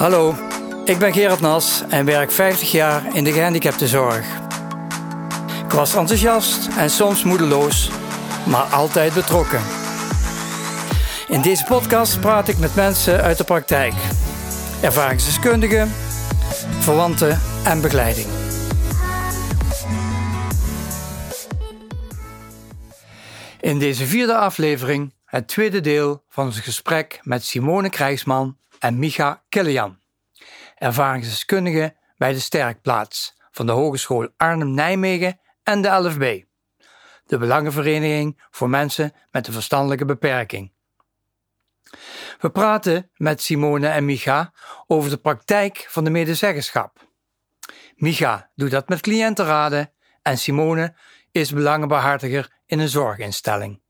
Hallo, ik ben Gerard Nas en werk 50 jaar in de gehandicaptenzorg. Ik was enthousiast en soms moedeloos, maar altijd betrokken. In deze podcast praat ik met mensen uit de praktijk, ervaringsdeskundigen, verwanten en begeleiding. In deze vierde aflevering het tweede deel van ons gesprek met Simone Krijgsman en Micha Kilian, ervaringsdeskundige bij de Sterkplaats van de Hogeschool Arnhem-Nijmegen en de LFB, de Belangenvereniging voor mensen met een verstandelijke beperking. We praten met Simone en Micha over de praktijk van de medezeggenschap. Micha doet dat met cliëntenraden en Simone is belangenbehartiger in een zorginstelling.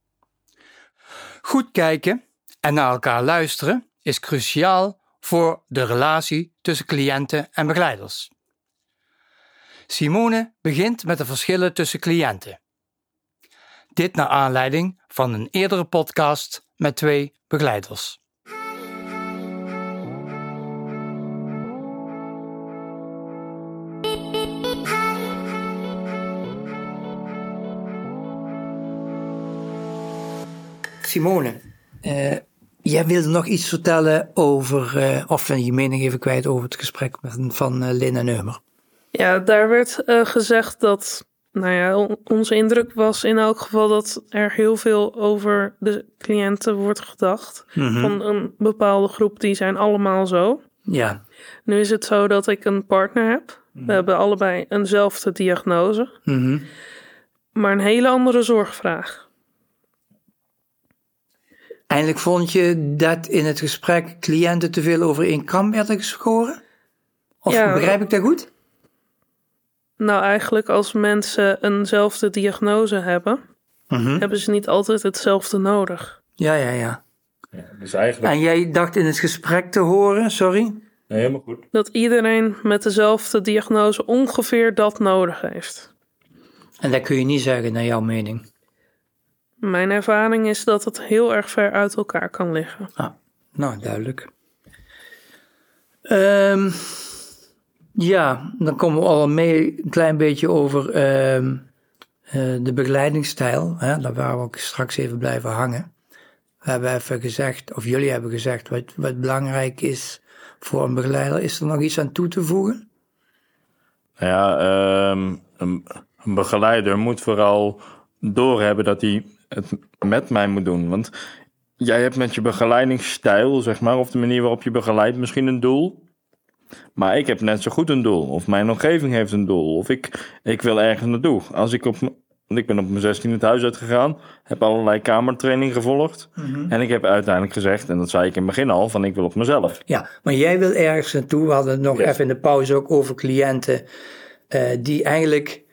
Goed kijken en naar elkaar luisteren is cruciaal voor de relatie tussen cliënten en begeleiders. Simone begint met de verschillen tussen cliënten. Dit naar aanleiding van een eerdere podcast met twee begeleiders. Simone, uh, jij wilde nog iets vertellen over, uh, of je mening even kwijt over het gesprek met, van uh, Lin en Eumer. Ja, daar werd gezegd dat, nou ja, onze indruk was in elk geval dat er heel veel over de cliënten wordt gedacht. Mhm. Van een bepaalde groep, die zijn allemaal zo. Ja. Nu is het zo dat ik een partner heb. We hebben allebei eenzelfde diagnose, Mhm. maar een hele andere zorgvraag. Eindelijk vond je dat in het gesprek cliënten te veel over één kam werden geschoren? Of Ja. begrijp ik dat goed? Nou, eigenlijk als mensen eenzelfde diagnose hebben, Mhm. hebben ze niet altijd hetzelfde nodig. Ja, ja, ja. Ja, dus eigenlijk En jij dacht in het gesprek te horen, sorry? nee, helemaal goed. Dat iedereen met dezelfde diagnose ongeveer dat nodig heeft. En dat kun je niet zeggen naar jouw mening. Mijn ervaring is dat het heel erg ver uit elkaar kan liggen. Ah, nou, duidelijk. Ehm, ja, dan komen we al mee een klein beetje over ehm, eh, de begeleidingsstijl. Hè? Daar waren we ook straks even blijven hangen. We hebben even gezegd, of jullie hebben gezegd, wat, wat belangrijk is voor een begeleider. Is er nog iets aan toe te voegen? Nou ja, ehm, een, een begeleider moet vooral doorhebben dat hij het met mij moet doen. Want jij hebt met je begeleidingsstijl, zeg maar, of de manier waarop je begeleidt, misschien een doel. Maar ik heb net zo goed een doel. Of mijn omgeving heeft een doel. Of ik, ik wil ergens naartoe. Als ik op, want ik ben op mijn 16 het huis uitgegaan. Heb allerlei kamertraining gevolgd. En ik heb uiteindelijk gezegd, en dat zei ik in het begin al, van ik wil op mezelf. Ja, maar jij wil ergens naartoe. We hadden het nog Yes. even in de pauze ook over cliënten eh, die eigenlijk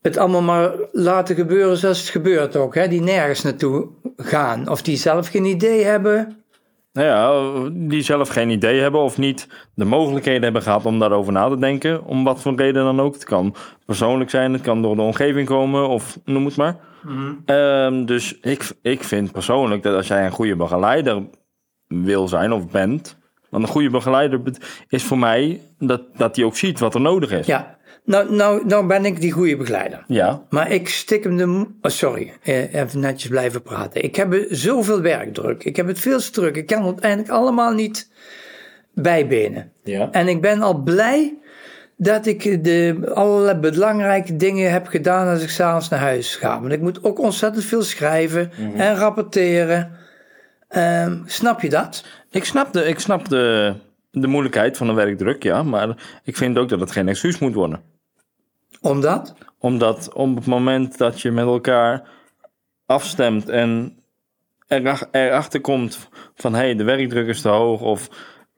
het allemaal maar laten gebeuren zoals het gebeurt ook. Hè? Die nergens naartoe gaan. Of die zelf geen idee hebben. Nou ja, die zelf geen idee hebben of niet de mogelijkheden hebben gehad om daarover na te denken. Om wat voor reden dan ook. Het kan persoonlijk zijn, het kan door de omgeving komen of noem het maar. Ehm, dus ik, ik vind persoonlijk dat als jij een goede begeleider wil zijn of bent. Want een goede begeleider is voor mij dat, dat hij ook ziet wat er nodig is. Ja, nou, nou, nou ben ik die goede begeleider. Ja, Maar ik stik hem de... Oh, sorry, eh, even netjes blijven praten. Ik heb zoveel werkdruk. Ik heb het veel te druk. Ik kan het eigenlijk allemaal niet bijbenen. ja. En ik ben al blij dat ik de allerlei belangrijke dingen heb gedaan als ik s'avonds naar huis ga. Want ik moet ook ontzettend veel schrijven en rapporteren. Ehm, snap je dat? Ik snap, de, ik snap de, de moeilijkheid van de werkdruk, ja. Maar ik vind ook dat het geen excuus moet worden. Omdat? Omdat op het moment dat je met elkaar afstemt en erach- erachter komt van hé, hey, de werkdruk is te hoog of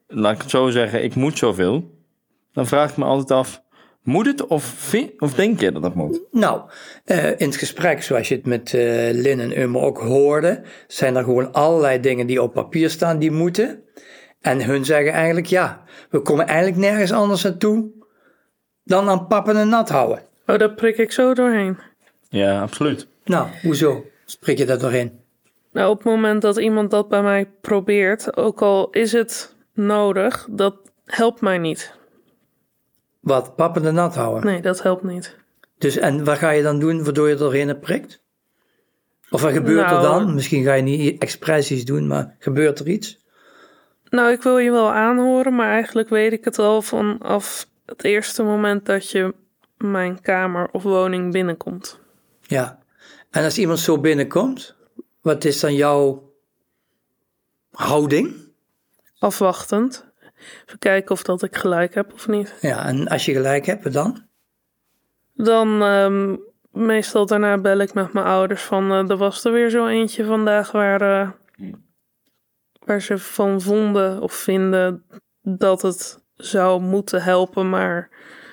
laat ik het zo zeggen, ik moet zoveel, dan vraag ik me altijd af, moet het of, of denk je dat het moet? Nou, eh, in het gesprek, zoals je het met eh Lin en Ummer ook hoorde, zijn er gewoon allerlei dingen die op papier staan die moeten. En hun zeggen eigenlijk, ja, we komen eigenlijk nergens anders naartoe dan aan pappen en nat houden. Oh, daar prik ik zo doorheen. Ja, absoluut. Nou, hoezo? Spreek je dat doorheen? Nou, op het moment dat iemand dat bij mij probeert, ook al is het nodig, dat helpt mij niet. Wat, pappen de nat houden? Nee, dat helpt niet. Dus, en wat ga je dan doen waardoor je er doorheen hebt prikt? Of wat gebeurt er Nou, dan? Misschien ga je niet expressies doen, maar gebeurt er iets? Nou, ik wil je wel aanhoren, maar eigenlijk weet ik het al vanaf het eerste moment dat je mijn kamer of woning binnenkomt. Ja. En als iemand zo binnenkomt, wat is dan jouw houding? Afwachtend. Even kijken of dat ik gelijk heb of niet. Ja, en als je gelijk hebt, wat dan? Dan ehm, meestal daarna bel ik met mijn ouders van eh, er was er weer zo eentje vandaag waar, eh, waar ze van vonden of vinden dat het zou moeten helpen, maar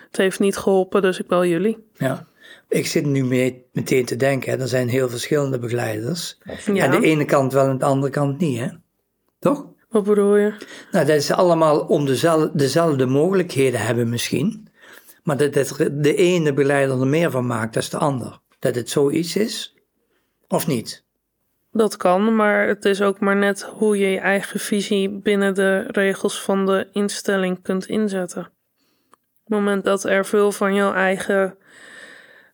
het heeft niet geholpen, dus ik bel jullie. Ja. Ik zit nu mee, meteen te denken, hè, er zijn heel verschillende begeleiders. Ja. Aan de ene kant wel en aan de andere kant niet, hè? Toch? Wat bedoel je? Nou, dat ze allemaal om dezelfde, dezelfde mogelijkheden hebben misschien. Maar dat, dat de ene begeleider er meer van maakt dan de ander. Dat het zoiets is, of niet? Dat kan, maar het is ook maar net hoe je je eigen visie binnen de regels van de instelling kunt inzetten. Op het moment dat er veel van jouw eigen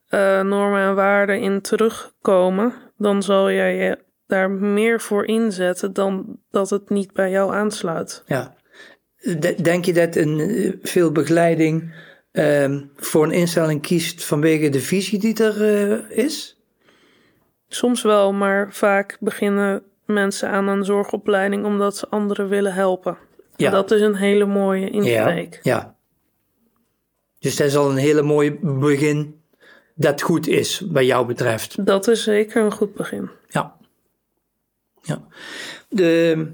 eh, normen en waarden in terugkomen, dan zal jij je daar meer voor inzetten dan dat het niet bij jou aansluit. Ja. De- Denk je dat een, eh, veel begeleiding ehm, voor een instelling kiest vanwege de visie die er eh, is? Soms wel, maar vaak beginnen mensen aan een zorgopleiding omdat ze anderen willen helpen. Ja. Dat is een hele mooie Ja. insteek. ja. Dus dat is al een hele mooie begin dat goed is, wat jou betreft. Dat is zeker een goed begin. Ja. Ja. De,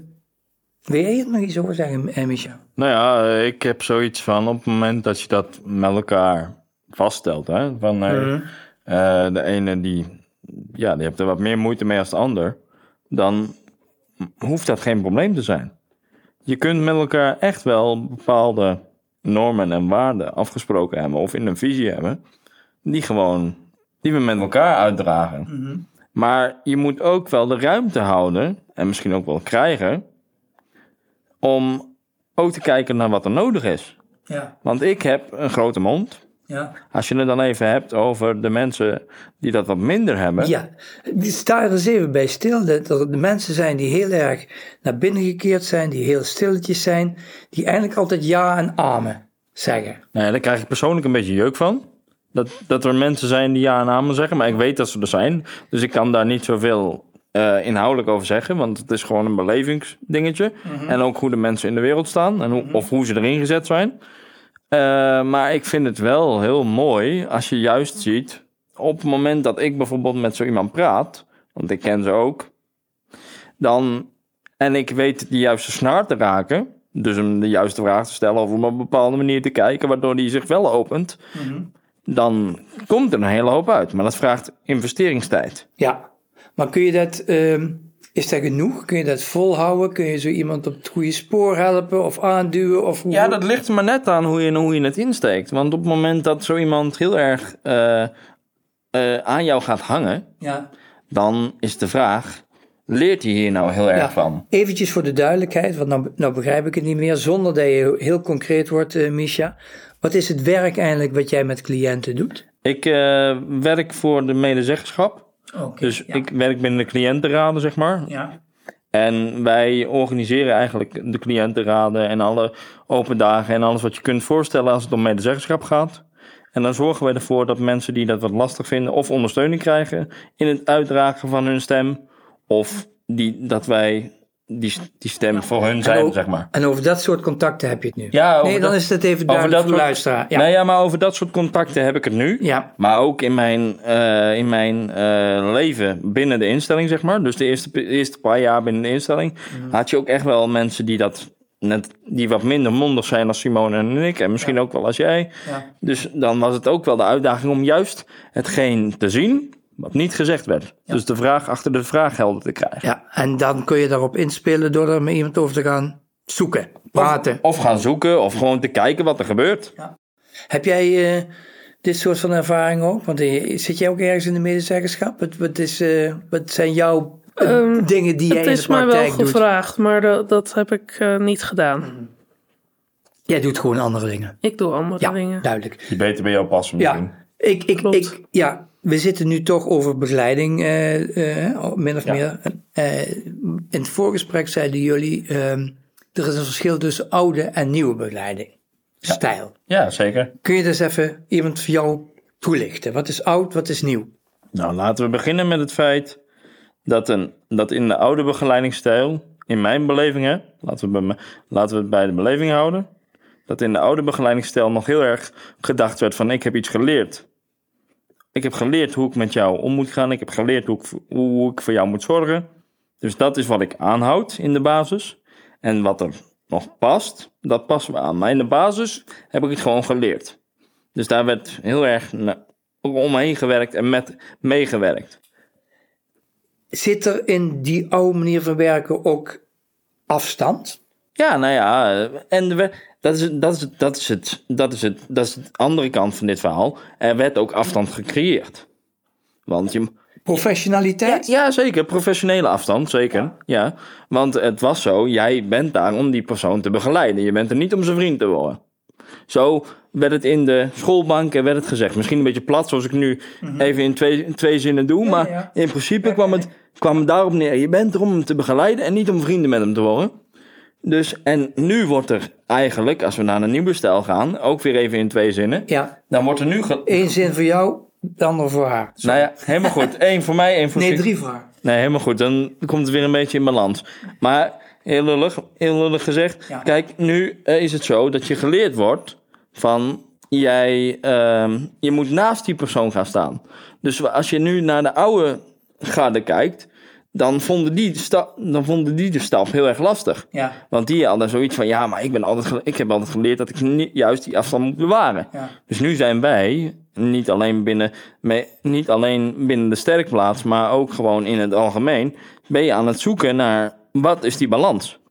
wil jij er nog iets over zeggen, eh, Micha? Nou ja, eh, ik heb zoiets van op het moment dat je dat met elkaar vaststelt. Hè, van hey, eh, de ene die, ja, die heeft er wat meer moeite mee als de ander. Dan hoeft dat geen probleem te zijn. Je kunt met elkaar echt wel bepaalde normen en waarden afgesproken hebben. Of in een visie hebben. Die gewoon, die we met elkaar uitdragen. Maar je moet ook wel de ruimte houden. En misschien ook wel krijgen. Om ook te kijken naar wat er nodig is. Ja. Want ik heb een grote mond. Ja. Als je het dan even hebt over de mensen die dat wat minder hebben. Ja, sta er eens even bij stil dat er de mensen zijn die heel erg naar binnen gekeerd zijn, die heel stilletjes zijn, die eigenlijk altijd ja en amen zeggen. Ja, daar krijg ik persoonlijk een beetje jeuk van. Dat, dat er mensen zijn die ja en amen zeggen. Maar ik weet dat ze er zijn. Dus ik kan daar niet zoveel eh, inhoudelijk over zeggen. Want het is gewoon een belevingsdingetje. En ook hoe de mensen in de wereld staan. En hoe, Of hoe ze erin gezet zijn. Eh, maar ik vind het wel heel mooi als je juist ziet... op het moment dat ik bijvoorbeeld met zo iemand praat... want ik ken ze ook... dan en ik weet de juiste snaar te raken... dus hem de juiste vraag te stellen... of op een bepaalde manier te kijken... waardoor hij zich wel opent... dan komt er een hele hoop uit. Maar dat vraagt investeringstijd. Ja, maar kun je dat, ehm, is dat genoeg? Kun je dat volhouden? Kun je zo iemand op het goede spoor helpen of aanduwen? Of hoe? Ja, dat ligt er maar net aan hoe je, hoe je het insteekt. Want op het moment dat zo iemand heel erg eh, eh, aan jou gaat hangen... Ja. dan is de vraag... leert hij hier nou heel erg Ja. van? Eventjes voor de duidelijkheid, want nou, nou begrijp ik het niet meer, zonder dat je heel concreet wordt, eh Misha. Wat is het werk eigenlijk wat jij met cliënten doet? Ik werk voor de medezeggenschap. Dus ik werk binnen de cliëntenraden, zeg maar. Ja. En wij organiseren eigenlijk de cliëntenraden en alle open dagen en alles wat je kunt voorstellen als het om medezeggenschap gaat. En dan zorgen wij ervoor dat mensen die dat wat lastig vinden of ondersteuning krijgen in het uitdragen van hun stem. Of die, dat wij die, die stem voor hun zijn, zeg maar. En over dat soort contacten heb je het nu? Ja, over nee, dan dat- is het even Over duidelijk dat voor luisteraar. Ja. Nou ja, maar over dat soort contacten heb ik het nu. Ja. Maar ook in mijn, eh, in mijn eh, leven binnen de instelling, zeg maar. Dus de eerste, de eerste paar jaar binnen de instelling. Had je ook echt wel mensen die dat net, die wat minder mondig zijn als Simone en ik. En misschien ook wel als jij. Ja. Dus dan was het ook wel de uitdaging om juist hetgeen te zien wat niet gezegd werd. Dus de vraag achter de vraag helder te krijgen. ja, en dan kun je daarop inspelen door er met iemand over te gaan zoeken, praten. Of gaan zoeken, of gewoon te kijken wat er gebeurt. Heb jij eh, dit soort van ervaring ook? Want eh, zit jij ook ergens in de medezeggenschap? Wat, wat, is, eh, wat zijn jouw eh, Ehm, dingen die jij Het in de is mij wel praktijk doet? gevraagd, maar dat, dat heb ik eh, niet gedaan. Jij doet gewoon andere dingen. Ik doe andere Ja, dingen. duidelijk. Die beter bij jou passen misschien. Ja, ik, ik, Klopt. ik, ja, we zitten nu toch over begeleiding, eh, eh, min of Ja. meer. Eh, in het voorgesprek zeiden jullie, ehm, er is een verschil tussen oude en nieuwe begeleiding. Stijl. Ja, zeker. Kun je dus even iemand voor jou toelichten? Wat is oud, wat is nieuw? Nou, laten we beginnen met het feit dat, een, dat in de oude begeleidingsstijl, in mijn beleving, hè, laten, we bij laten we het bij de beleving houden, dat in de oude begeleidingsstijl nog heel erg gedacht werd van ik heb iets geleerd. Ik heb geleerd hoe ik met jou om moet gaan. Ik heb geleerd hoe ik, hoe ik voor jou moet zorgen. Dus dat is wat ik aanhoud in de basis. En wat er nog past, dat passen we aan. Maar in de basis heb ik het gewoon geleerd. Dus daar werd heel erg omheen gewerkt en met meegewerkt. Zit er in die oude manier van werken ook afstand? Ja, nou ja, en we, dat, is, dat, is, dat, is het, dat, is het, dat is de andere kant van dit verhaal. Er werd ook afstand gecreëerd. Want je, Professionaliteit? ja, zeker, professionele afstand, zeker. Ja. want het was zo, jij bent daar om die persoon te begeleiden. Je bent er niet om zijn vriend te worden. Zo werd het in de schoolbanken werd het gezegd. Misschien een beetje plat, zoals ik nu even in twee, in twee zinnen doe. maar in principe kwam het, kwam het daarop neer. Je bent er om hem te begeleiden en niet om vrienden met hem te worden. Dus, en nu wordt er eigenlijk, als we naar een nieuwe stijl gaan, ook weer even in twee zinnen. Ja, Dan wordt er nu. één zin voor jou, de andere voor haar. nou ja, helemaal goed. Eén voor mij, één voor Nee, drie voor haar. Nee, helemaal goed. Dan komt het weer een beetje in balans. Maar heel lullig, heel lullig gezegd. Ja. Kijk, nu eh, is het zo dat je geleerd wordt van jij, ehm, je moet naast die persoon gaan staan. Dus als je nu naar de oude garde kijkt, dan vonden die de, sta- dan vonden die de stap heel erg lastig. Ja, Want die hadden zoiets van, ja, maar ik, ben altijd, ik heb altijd geleerd dat ik niet, juist die afstand moet bewaren. ja. Dus nu zijn wij, niet alleen binnen, niet alleen binnen de sterkplaats, maar ook gewoon in het algemeen, ben je aan het zoeken naar wat is die balans.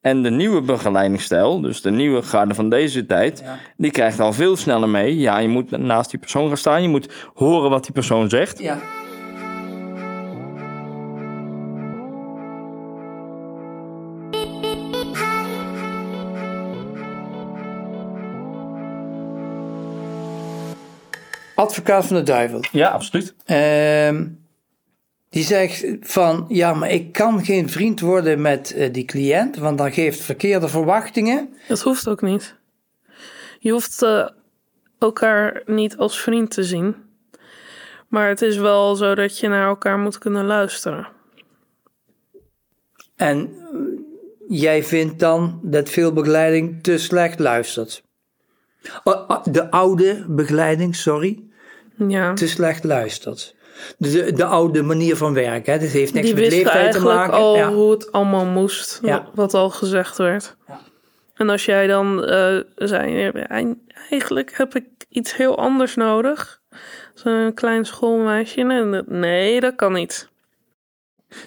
En de nieuwe begeleidingsstijl, dus de nieuwe garde van deze tijd, Ja. die krijgt al veel sneller mee. Ja, je moet naast die persoon gaan staan, je moet horen wat die persoon zegt. ja. Advocaat van de duivel. Ja, absoluut. Ehm, die zegt van, ja, maar ik kan geen vriend worden met eh, die cliënt, want dan geeft verkeerde verwachtingen. Dat hoeft ook niet. Je hoeft eh, elkaar niet als vriend te zien. Maar het is wel zo dat je naar elkaar moet kunnen luisteren. En eh, jij vindt dan dat veel begeleiding te slecht luistert. Oh, oh, de oude begeleiding, sorry, Ja, te slecht luistert. De, de oude manier van werken, hè? dat heeft niks die met leeftijd te eigenlijk maken. al ja. hoe het allemaal moest. Ja. Wat al gezegd werd. Ja. En als jij dan eh, zei, "Ja, eigenlijk heb ik iets heel anders nodig. Zo'n klein schoolmeisje. En dat- nee, dat kan niet.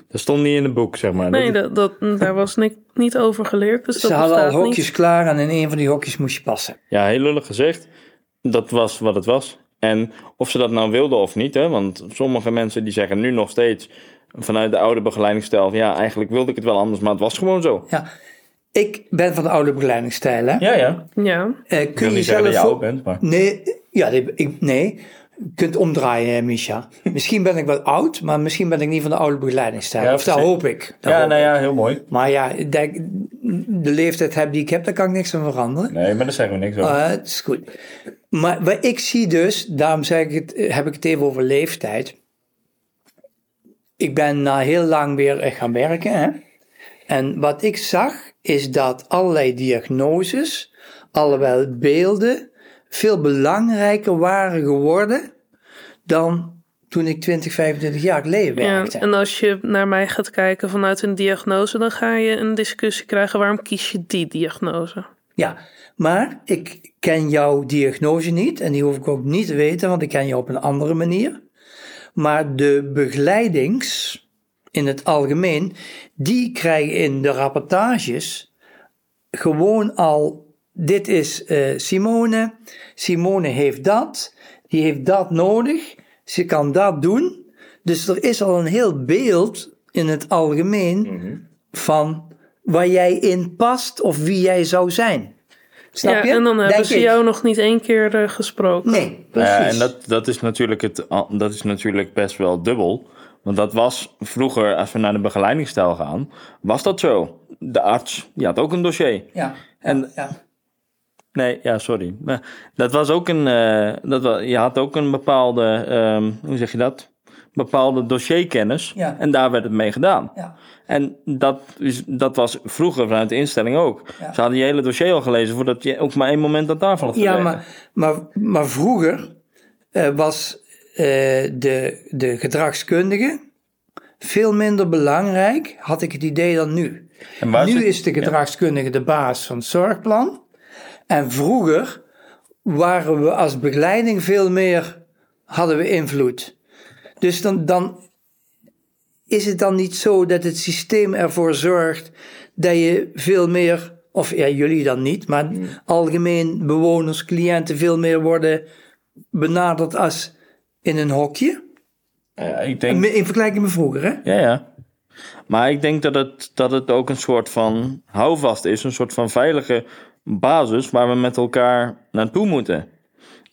Dat stond niet in het boek, zeg maar. Nee, Dat- dat, daar was ni- niet over geleerd. Dus Ze dat hadden al hokjes niet. klaar en in een van die hokjes moest je passen. Ja, heel lullig gezegd. Dat was wat het was. En of ze dat nou wilden of niet, hè, want sommige mensen die zeggen nu nog steeds vanuit de oude begeleidingsstijl, van, ja, eigenlijk wilde ik het wel anders, maar het was gewoon zo. Ja. Ik ben van de oude begeleidingstijl, hè? Ja, ja. Ja, Eh, Ik kun wil je dat zelf je voor- oud bent, maar... Nee, ja, nee, ik, nee. Je kunt omdraaien, Misha. Misschien ben ik wel oud, maar misschien ben ik niet van de oude begeleidingstijl. Ja, of dat hoop ik. Dat Ja, hoop nou ja, heel mooi. Maar ja, ik denk, de leeftijd heb die ik heb, daar kan ik niks aan veranderen. Nee, maar daar zeggen we niks over. Eh, het is goed. Maar wat ik zie dus, daarom zeg ik het, eh, heb ik het even over leeftijd. Ik ben na heel lang weer eh, gaan werken. Hè? En wat ik zag, is dat allerlei diagnoses, allerlei beelden, veel belangrijker waren geworden dan toen ik 20, 25 jaar geleden ja. werkte. En als je naar mij gaat kijken vanuit een diagnose, dan ga je een discussie krijgen. Waarom kies je die diagnose? Ja, maar ik ken jouw diagnose niet en die hoef ik ook niet te weten, want ik ken jou op een andere manier. Maar de begeleidings in het algemeen, die krijgen in de rapportages gewoon al, dit is eh, Simone, Simone heeft dat, die heeft dat nodig, ze kan dat doen. Dus er is al een heel beeld in het algemeen van waar jij in past of wie jij zou zijn. Snap ja, je? en dan Denk hebben ze ik. jou nog niet één keer eh, gesproken. Nee, ja, precies. en dat, dat, is natuurlijk het, dat is natuurlijk best wel dubbel. Want dat was vroeger, als we naar de begeleidingsstijl gaan, was dat zo. De arts, die had ook een dossier. Ja. En- ja. Nee, ja, sorry. Maar dat was ook een. eh, dat was, je had ook een bepaalde. ehm, hoe zeg je dat? Bepaalde dossierkennis. Ja. En daar werd het mee gedaan. Ja. En dat, is, dat was vroeger vanuit de instelling ook. Ja. Ze hadden je hele dossier al gelezen voordat je ook maar één moment aan tafel had Ja, maar, maar, maar vroeger eh, was eh, de, de gedragskundige veel minder belangrijk, had ik het idee, dan nu. Nu is de gedragskundige de baas van het zorgplan. En vroeger waren we als begeleiding veel meer, hadden we invloed. Dus dan, dan is het dan niet zo dat het systeem ervoor zorgt dat je veel meer, of ja, jullie dan niet, maar algemeen bewoners, cliënten veel meer worden benaderd als in een hokje? Ja, ik denk, In vergelijking met vroeger, hè? Ja, ja. Maar ik denk dat het, dat het ook een soort van houvast is, een soort van veilige basis waar we met elkaar naartoe moeten.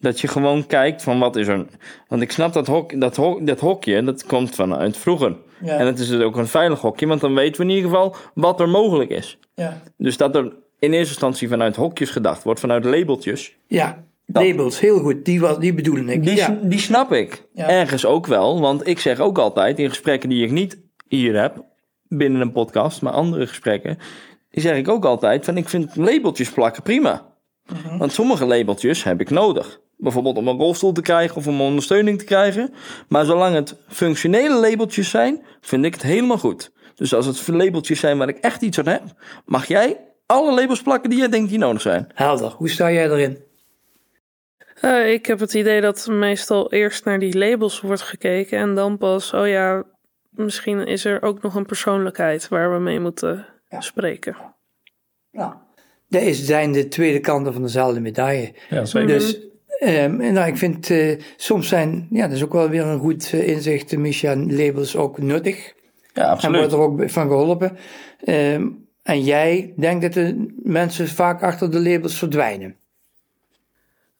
Dat je gewoon kijkt van wat is er. Want ik snap dat, hok, dat, hok, dat hokje, dat komt vanuit vroeger. Ja. En het is dus ook een veilig hokje, want dan weten we in ieder geval wat er mogelijk is. Ja. Dus dat er in eerste instantie vanuit hokjes gedacht wordt, vanuit labeltjes. Ja, labels, heel goed. Die, was, die bedoelde ik. Die, ja. die snap ik. Ja. Ergens ook wel. Want ik zeg ook altijd in gesprekken die ik niet hier heb, binnen een podcast, maar andere gesprekken, die zeg ik ook altijd van ik vind labeltjes plakken prima. Mhm. Want sommige labeltjes heb ik nodig. Bijvoorbeeld om een rolstoel te krijgen of om ondersteuning te krijgen. Maar zolang het functionele labeltjes zijn, vind ik het helemaal goed. Dus als het labeltjes zijn waar ik echt iets aan heb, mag jij alle labels plakken die jij denkt die nodig zijn. Helder. Hoe sta jij erin? Eh, ik heb het idee dat meestal eerst naar die labels wordt gekeken en dan pas, oh ja, misschien is er ook nog een persoonlijkheid waar we mee moeten Ja. spreken. Nou, dat is, zijn de tweede kanten van dezelfde medaille. Ja, zeker. Dus ehm, en nou, ik vind eh, soms zijn, ja, dat is ook wel weer een goed eh, inzicht, Misha, labels ook nuttig. Ja, En absoluut. wordt er ook van geholpen. Ehm, en jij denkt dat de mensen vaak achter de labels verdwijnen.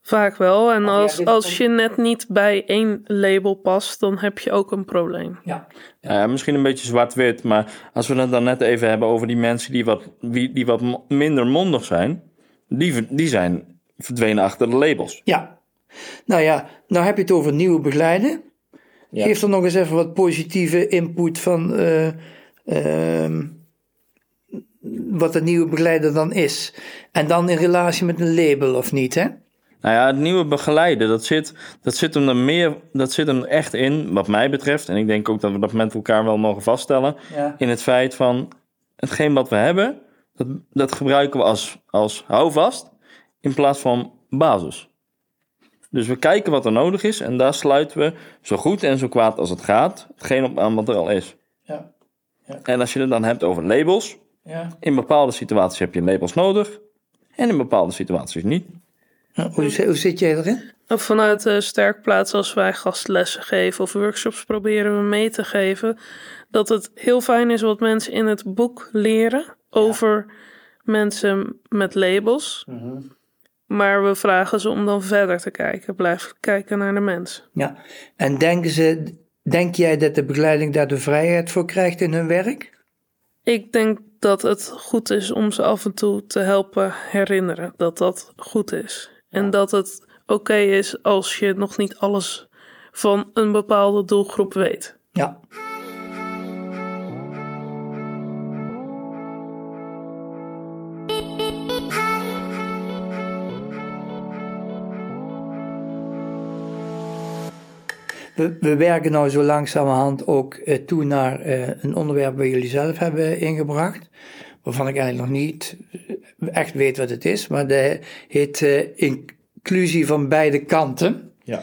Vaak wel. En als, als je net niet bij één label past, dan heb je ook een probleem. Ja. Ja, misschien een beetje zwart-wit, maar als we het dan net even hebben over die mensen die wat, wie, die wat minder mondig zijn, die, die zijn verdwenen achter de labels. Ja. Nou ja, nou heb je het over nieuwe begeleiden. Ja. Geef er nog eens even wat positieve input van eh, ehm, wat de nieuwe begeleider dan is. En dan in relatie met een label of niet, hè? Nou ja, het nieuwe begeleiden, dat zit, dat zit hem er meer, dat zit hem echt in, wat mij betreft, en ik denk ook dat we dat met elkaar wel mogen vaststellen, Ja. in het feit van hetgeen wat we hebben, dat, dat gebruiken we als, als houvast in plaats van basis. Dus we kijken wat er nodig is en daar sluiten we zo goed en zo kwaad als het gaat hetgeen op aan wat er al is. Ja. En als je het dan hebt over labels, Ja. in bepaalde situaties heb je labels nodig en in bepaalde situaties niet. Hoe, zi- hoe zit jij erin? Of vanuit de sterkplaats, als wij gastlessen geven of workshops proberen we mee te geven, dat het heel fijn is wat mensen in het boek leren over mensen met labels. Maar we vragen ze om dan verder te kijken. Blijf kijken naar de mens. Ja. En denken ze, denk jij dat de begeleiding daar de vrijheid voor krijgt in hun werk? Ik denk dat het goed is om ze af en toe te helpen herinneren dat dat goed is. En dat het oké is als je nog niet alles van een bepaalde doelgroep weet. Ja. We, we werken nou zo langzamerhand ook eh, toe naar eh, een onderwerp waar jullie zelf hebben ingebracht. Waarvan ik eigenlijk nog niet eh, echt weet wat het is. Maar dat heet eh, inclusie van beide kanten. Ja.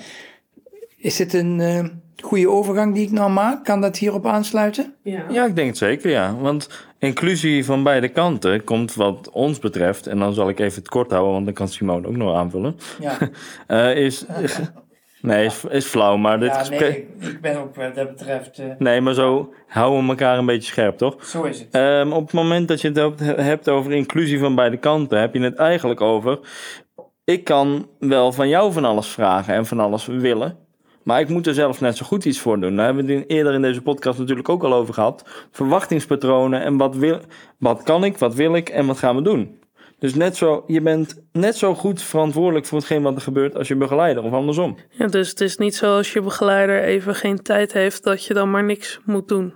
Is dit een eh, goede overgang die ik nou maak? Kan dat hierop aansluiten? Ja. Ja, ik denk het zeker, ja. Want inclusie van beide kanten komt wat ons betreft, en dan zal ik even het kort houden, want dan kan Simone ook nog aanvullen, Ja. eh, is, Nee, is, is flauw, maar dit ja, gesprek... nee, ik, ik ben ook wat dat betreft... eh, Nee, maar zo houden we elkaar een beetje scherp, toch? zo is het. Ehm, op het moment dat je het hebt- hebt over inclusie van beide kanten, heb je het eigenlijk over. Ik kan wel van jou van alles vragen en van alles willen. Maar ik moet er zelf net zo goed iets voor doen. Daar hebben we het eerder in deze podcast natuurlijk ook al over gehad. Verwachtingspatronen en wat, wil, wat kan ik, wat wil ik en wat gaan we doen. Dus net zo, je bent net zo goed verantwoordelijk voor hetgeen wat er gebeurt als je begeleider of andersom. Ja, dus het is niet zo als je begeleider even geen tijd heeft dat je dan maar niks moet doen.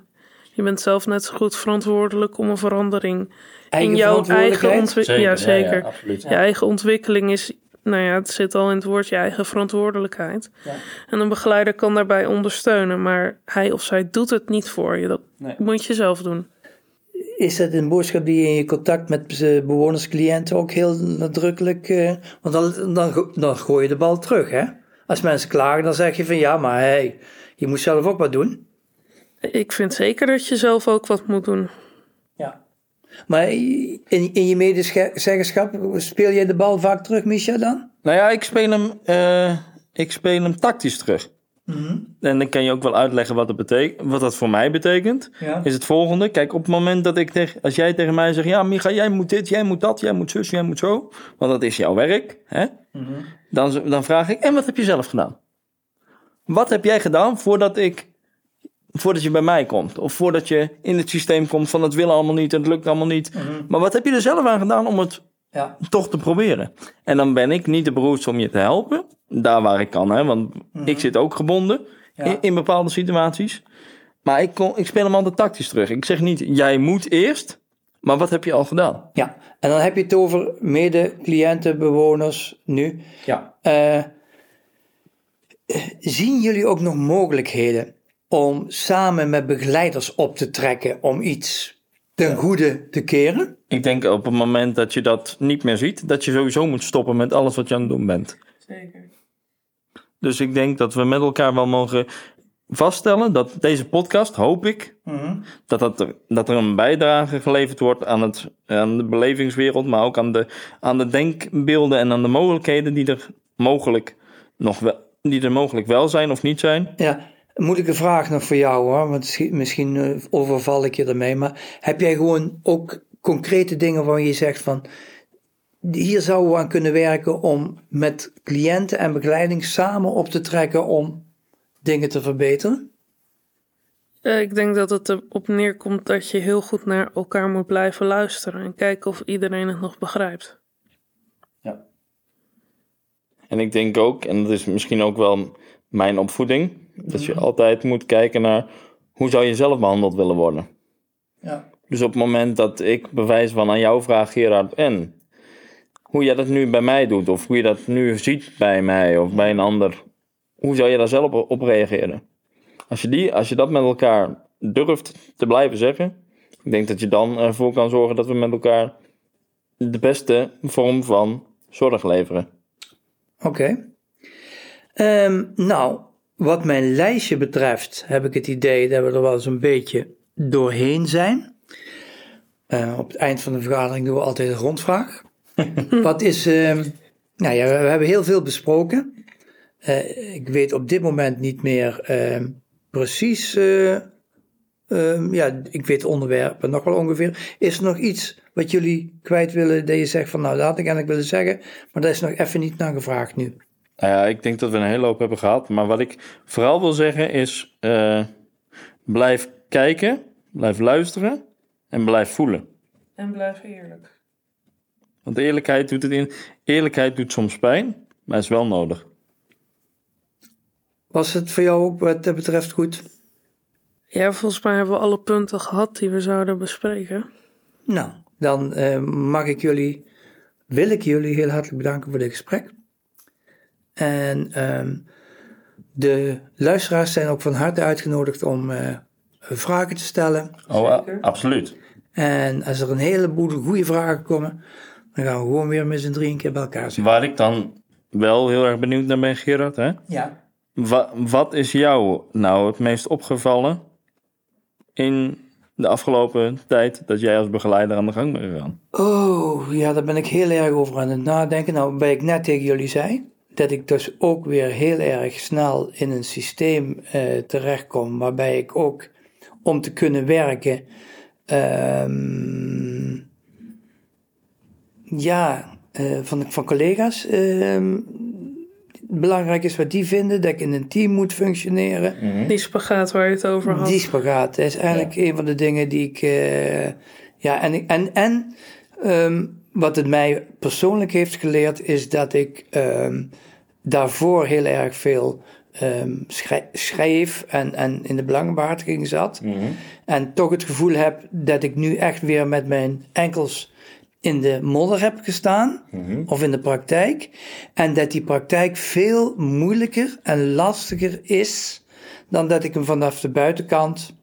Je bent zelf net zo goed verantwoordelijk om een verandering Eigen in jouw eigen ontwikkeling. Ja, zeker. absoluut. Je eigen ontwikkeling is, nou ja, het zit al in het woord je eigen verantwoordelijkheid. Ja. En een begeleider kan daarbij ondersteunen, maar hij of zij doet het niet voor je. Dat Nee. moet je zelf doen. Is dat een boodschap die je in je contact met eh, bewoners, cliënten ook heel nadrukkelijk... eh, want dan, dan, go- dan gooi je de bal terug, hè? Als mensen klagen, dan zeg je van ja, maar hey, je moet zelf ook wat doen. Ik vind zeker dat je zelf ook wat moet doen. Ja. Maar in, in je medezeggenschap speel je de bal vaak terug, Misha, dan? Nou ja, ik speel hem, eh, ik speel hem tactisch terug. En dan kan je ook wel uitleggen wat, het betekent, wat dat voor mij betekent. Ja. Is het volgende. Kijk, op het moment dat ik tegen, als jij tegen mij zegt: Ja, Micha, jij moet dit, jij moet dat, jij moet zus, jij moet zo. Want dat is jouw werk. Hè? dan, z- dan vraag ik: En wat heb je zelf gedaan? Wat heb jij gedaan voordat ik. Voordat je bij mij komt, of voordat je in het systeem komt van het wil allemaal niet en het lukt allemaal niet. Maar wat heb je er zelf aan gedaan om het Ja. toch te proberen. En dan ben ik niet de beroerd om je te helpen. Daar waar ik kan, hè, want ik zit ook gebonden Ja. in, in bepaalde situaties. Maar ik, kon, ik speel hem altijd tactisch terug. Ik zeg niet, jij moet eerst, maar wat heb je al gedaan? Ja, en dan heb je het over mede-cliënten, bewoners nu. Ja. Eh, zien jullie ook nog mogelijkheden om samen met begeleiders op te trekken om iets ten goede te keren? Ik denk op het moment dat je dat niet meer ziet, dat je sowieso moet stoppen met alles wat je aan het doen bent. Zeker. Dus ik denk dat we met elkaar wel mogen vaststellen dat deze podcast, hoop ik, dat, dat, er, dat er een bijdrage geleverd wordt aan, het, aan de belevingswereld, maar ook aan de, aan de denkbeelden en aan de mogelijkheden die er mogelijk, nog wel, die er mogelijk wel zijn of niet zijn. Ja, een moeilijke vraag nog voor jou hoor, want misschien- misschien eh, overval ik je ermee. Maar heb jij gewoon ook concrete dingen waar je zegt van, hier zouden we aan kunnen werken om met cliënten en begeleiding samen op te trekken om dingen te verbeteren? Eh, ik denk dat het erop neerkomt dat je heel goed naar elkaar moet blijven luisteren en kijken of iedereen het nog begrijpt. En ik denk ook, en dat is misschien ook wel mijn opvoeding, dat je altijd moet kijken naar hoe zou je zelf behandeld willen worden. Ja. Dus op het moment dat ik bewijs van aan jou vraag, Gerard, en hoe jij dat nu bij mij doet, of hoe je dat nu ziet bij mij of bij een ander, hoe zou je daar zelf op, reageren? Als je, die, als je dat met elkaar durft te blijven zeggen, ik denk dat je dan ervoor kan zorgen dat we met elkaar de beste vorm van zorg leveren. Oké. Ehm, nou, wat mijn lijstje betreft heb ik het idee dat we er wel eens een beetje doorheen zijn. Eh, op het eind van de vergadering doen we altijd een rondvraag. wat is, ehm, nou ja, we, hebben heel veel besproken. Eh, ik weet op dit moment niet meer ehm, precies, eh, ehm, ja, ik weet onderwerpen nog wel ongeveer. Is er nog iets wat jullie kwijt willen, dat je zegt van nou, dat had ik eigenlijk willen zeggen, maar daar is nog even niet naar gevraagd nu. Nou ja, ik denk dat we een hele hoop hebben gehad. Maar wat ik vooral wil zeggen is: blijf kijken, blijf luisteren en blijf voelen. En blijf eerlijk. Want eerlijkheid doet het in. Eerlijkheid doet soms pijn, maar is wel nodig. Was het voor jou ook wat dat betreft goed? Ja, volgens mij hebben we alle punten gehad die we zouden bespreken. Nou, dan eh, mag ik jullie, wil ik jullie heel hartelijk bedanken voor dit gesprek. En ehm, de luisteraars zijn ook van harte uitgenodigd om eh, vragen te stellen. Oh, absoluut. En als er een heleboel goede vragen komen, dan gaan we gewoon weer met z'n drieën keer bij elkaar zitten. Waar ik dan wel heel erg benieuwd naar ben, Gerard. Hè? Ja. Wa- wat is jou nou het meest opgevallen in de afgelopen tijd dat jij als begeleider aan de gang bent gegaan? Oh, ja, daar ben ik heel erg over aan het nadenken. Nou, wat ik net tegen jullie zei. dat ik dus ook weer heel erg snel in een systeem uh, terechtkom, waarbij ik ook om te kunnen werken, um, ja, uh, van, van collega's. Uh, belangrijk is wat die vinden, dat ik in een team moet functioneren. Mm Die spagaat waar je het over had. Die spagaat is eigenlijk ja. een van de dingen die ik. Uh, ja, en, en, en um, wat het mij persoonlijk heeft geleerd, is dat ik um, daarvoor heel erg veel um, schreef en, en in de belangenbehartiging zat. Mm -hmm. En toch het gevoel heb dat ik nu echt weer met mijn enkels in de modder heb gestaan, mm -hmm. of in de praktijk. En dat die praktijk veel moeilijker en lastiger is dan dat ik hem vanaf de buitenkant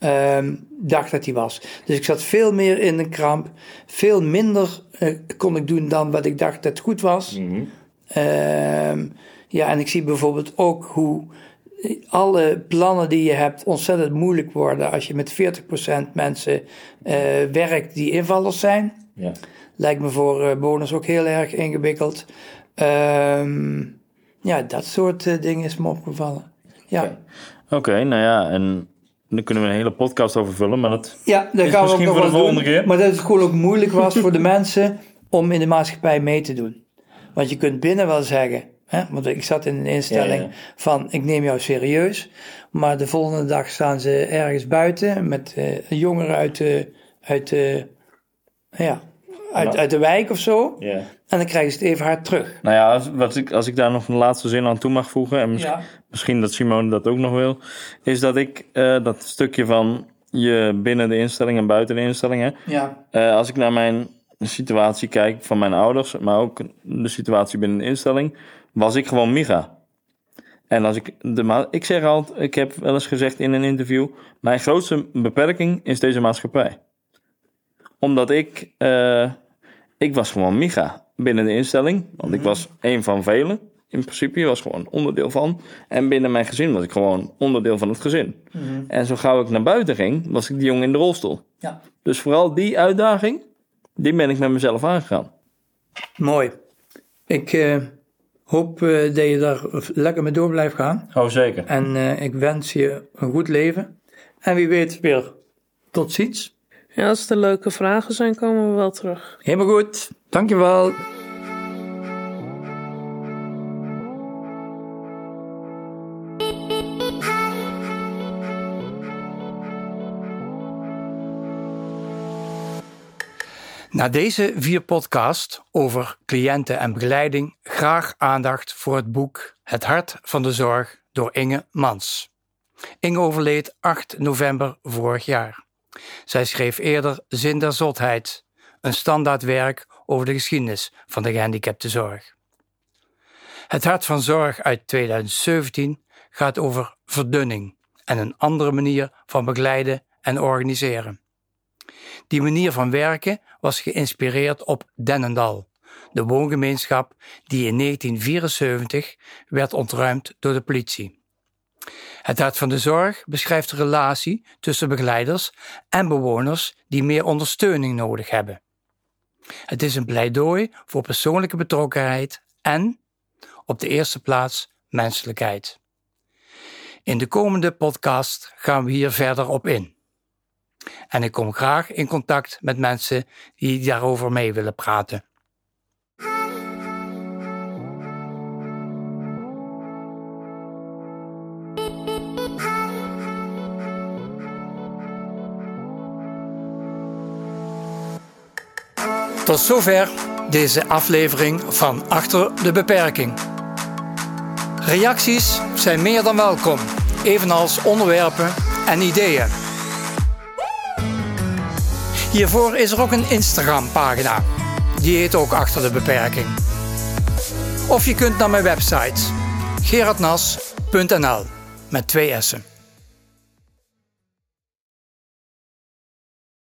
um, dacht dat hij was. Dus ik zat veel meer in een kramp. Veel minder uh, kon ik doen dan wat ik dacht dat goed was. Mm -hmm. um, ja, en ik zie bijvoorbeeld ook hoe alle plannen die je hebt ontzettend moeilijk worden als je met 40% mensen uh, werkt die invallers zijn. Ja. Lijkt me voor uh, bewoners ook heel erg ingewikkeld. Um, ja, dat soort uh, dingen is me opgevallen. Ja. Oké, okay. nou ja, en daar kunnen we een hele podcast over vullen, maar dat ja, dat gaan we ook nog voor de volgende doen, keer. Maar dat het gewoon ook moeilijk was voor de mensen om in de maatschappij mee te doen. Want je kunt binnen wel zeggen, hè, want ik zat in een instelling ja, ja. van ik neem jou serieus, maar de volgende dag staan ze ergens buiten met uh, jongeren uit de, uit de, ja, uit, uit de wijk of zo. Ja. En dan krijgen ze het even hard terug. Nou ja, als, wat ik, als ik daar nog een laatste zin aan toe mag voegen, en misschien, dat Simone dat ook nog wil, is dat ik uh, dat stukje van je binnen de instelling en buiten de instellingen, ja. Uh, als ik naar mijn situatie kijk van mijn ouders, maar ook de situatie binnen de instelling, was ik gewoon Micha. En als ik, de, ik zeg altijd, ik heb wel eens gezegd in een interview, mijn grootste beperking is deze maatschappij. Omdat ik, uh, ik was gewoon Micha binnen de instelling, want ik was een van velen. In principe je was gewoon onderdeel van. En binnen mijn gezin was ik gewoon onderdeel van het gezin. Mm -hmm. En zo gauw ik naar buiten ging, was ik die jongen in de rolstoel. Ja. Dus vooral die uitdaging, die ben ik met mezelf aangegaan. Mooi. Ik uh, hoop uh, dat je daar lekker mee door blijft gaan. Oh, zeker. En uh, ik wens je een goed leven. En wie weet weer tot ziens. Ja, als er leuke vragen zijn, komen we wel terug. Helemaal goed. Dankjewel. Na deze vier podcasts over cliënten en begeleiding graag aandacht voor het boek Het Hart van de Zorg door Inge Mans. Inge overleed 8 november vorig jaar. Zij schreef eerder Zin der Zotheid, een standaardwerk over de geschiedenis van de gehandicaptenzorg. Het Hart van Zorg uit 2017 gaat over verdunning en een andere manier van begeleiden en organiseren. Die manier van werken was geïnspireerd op Dennendal, de woongemeenschap die in 1974 werd ontruimd door de politie. Het Hart van de Zorg beschrijft de relatie tussen begeleiders en bewoners die meer ondersteuning nodig hebben. Het is een pleidooi voor persoonlijke betrokkenheid en, op de eerste plaats, menselijkheid. In de komende podcast gaan we hier verder op in. En ik kom graag in contact met mensen die daarover mee willen praten. Tot zover deze aflevering van Achter de Beperking. Reacties zijn meer dan welkom, evenals onderwerpen en ideeën. Hiervoor is er ook een Instagram-pagina. Die heet ook Achter de Beperking. Of je kunt naar mijn website gerardnas.nl met twee S'en.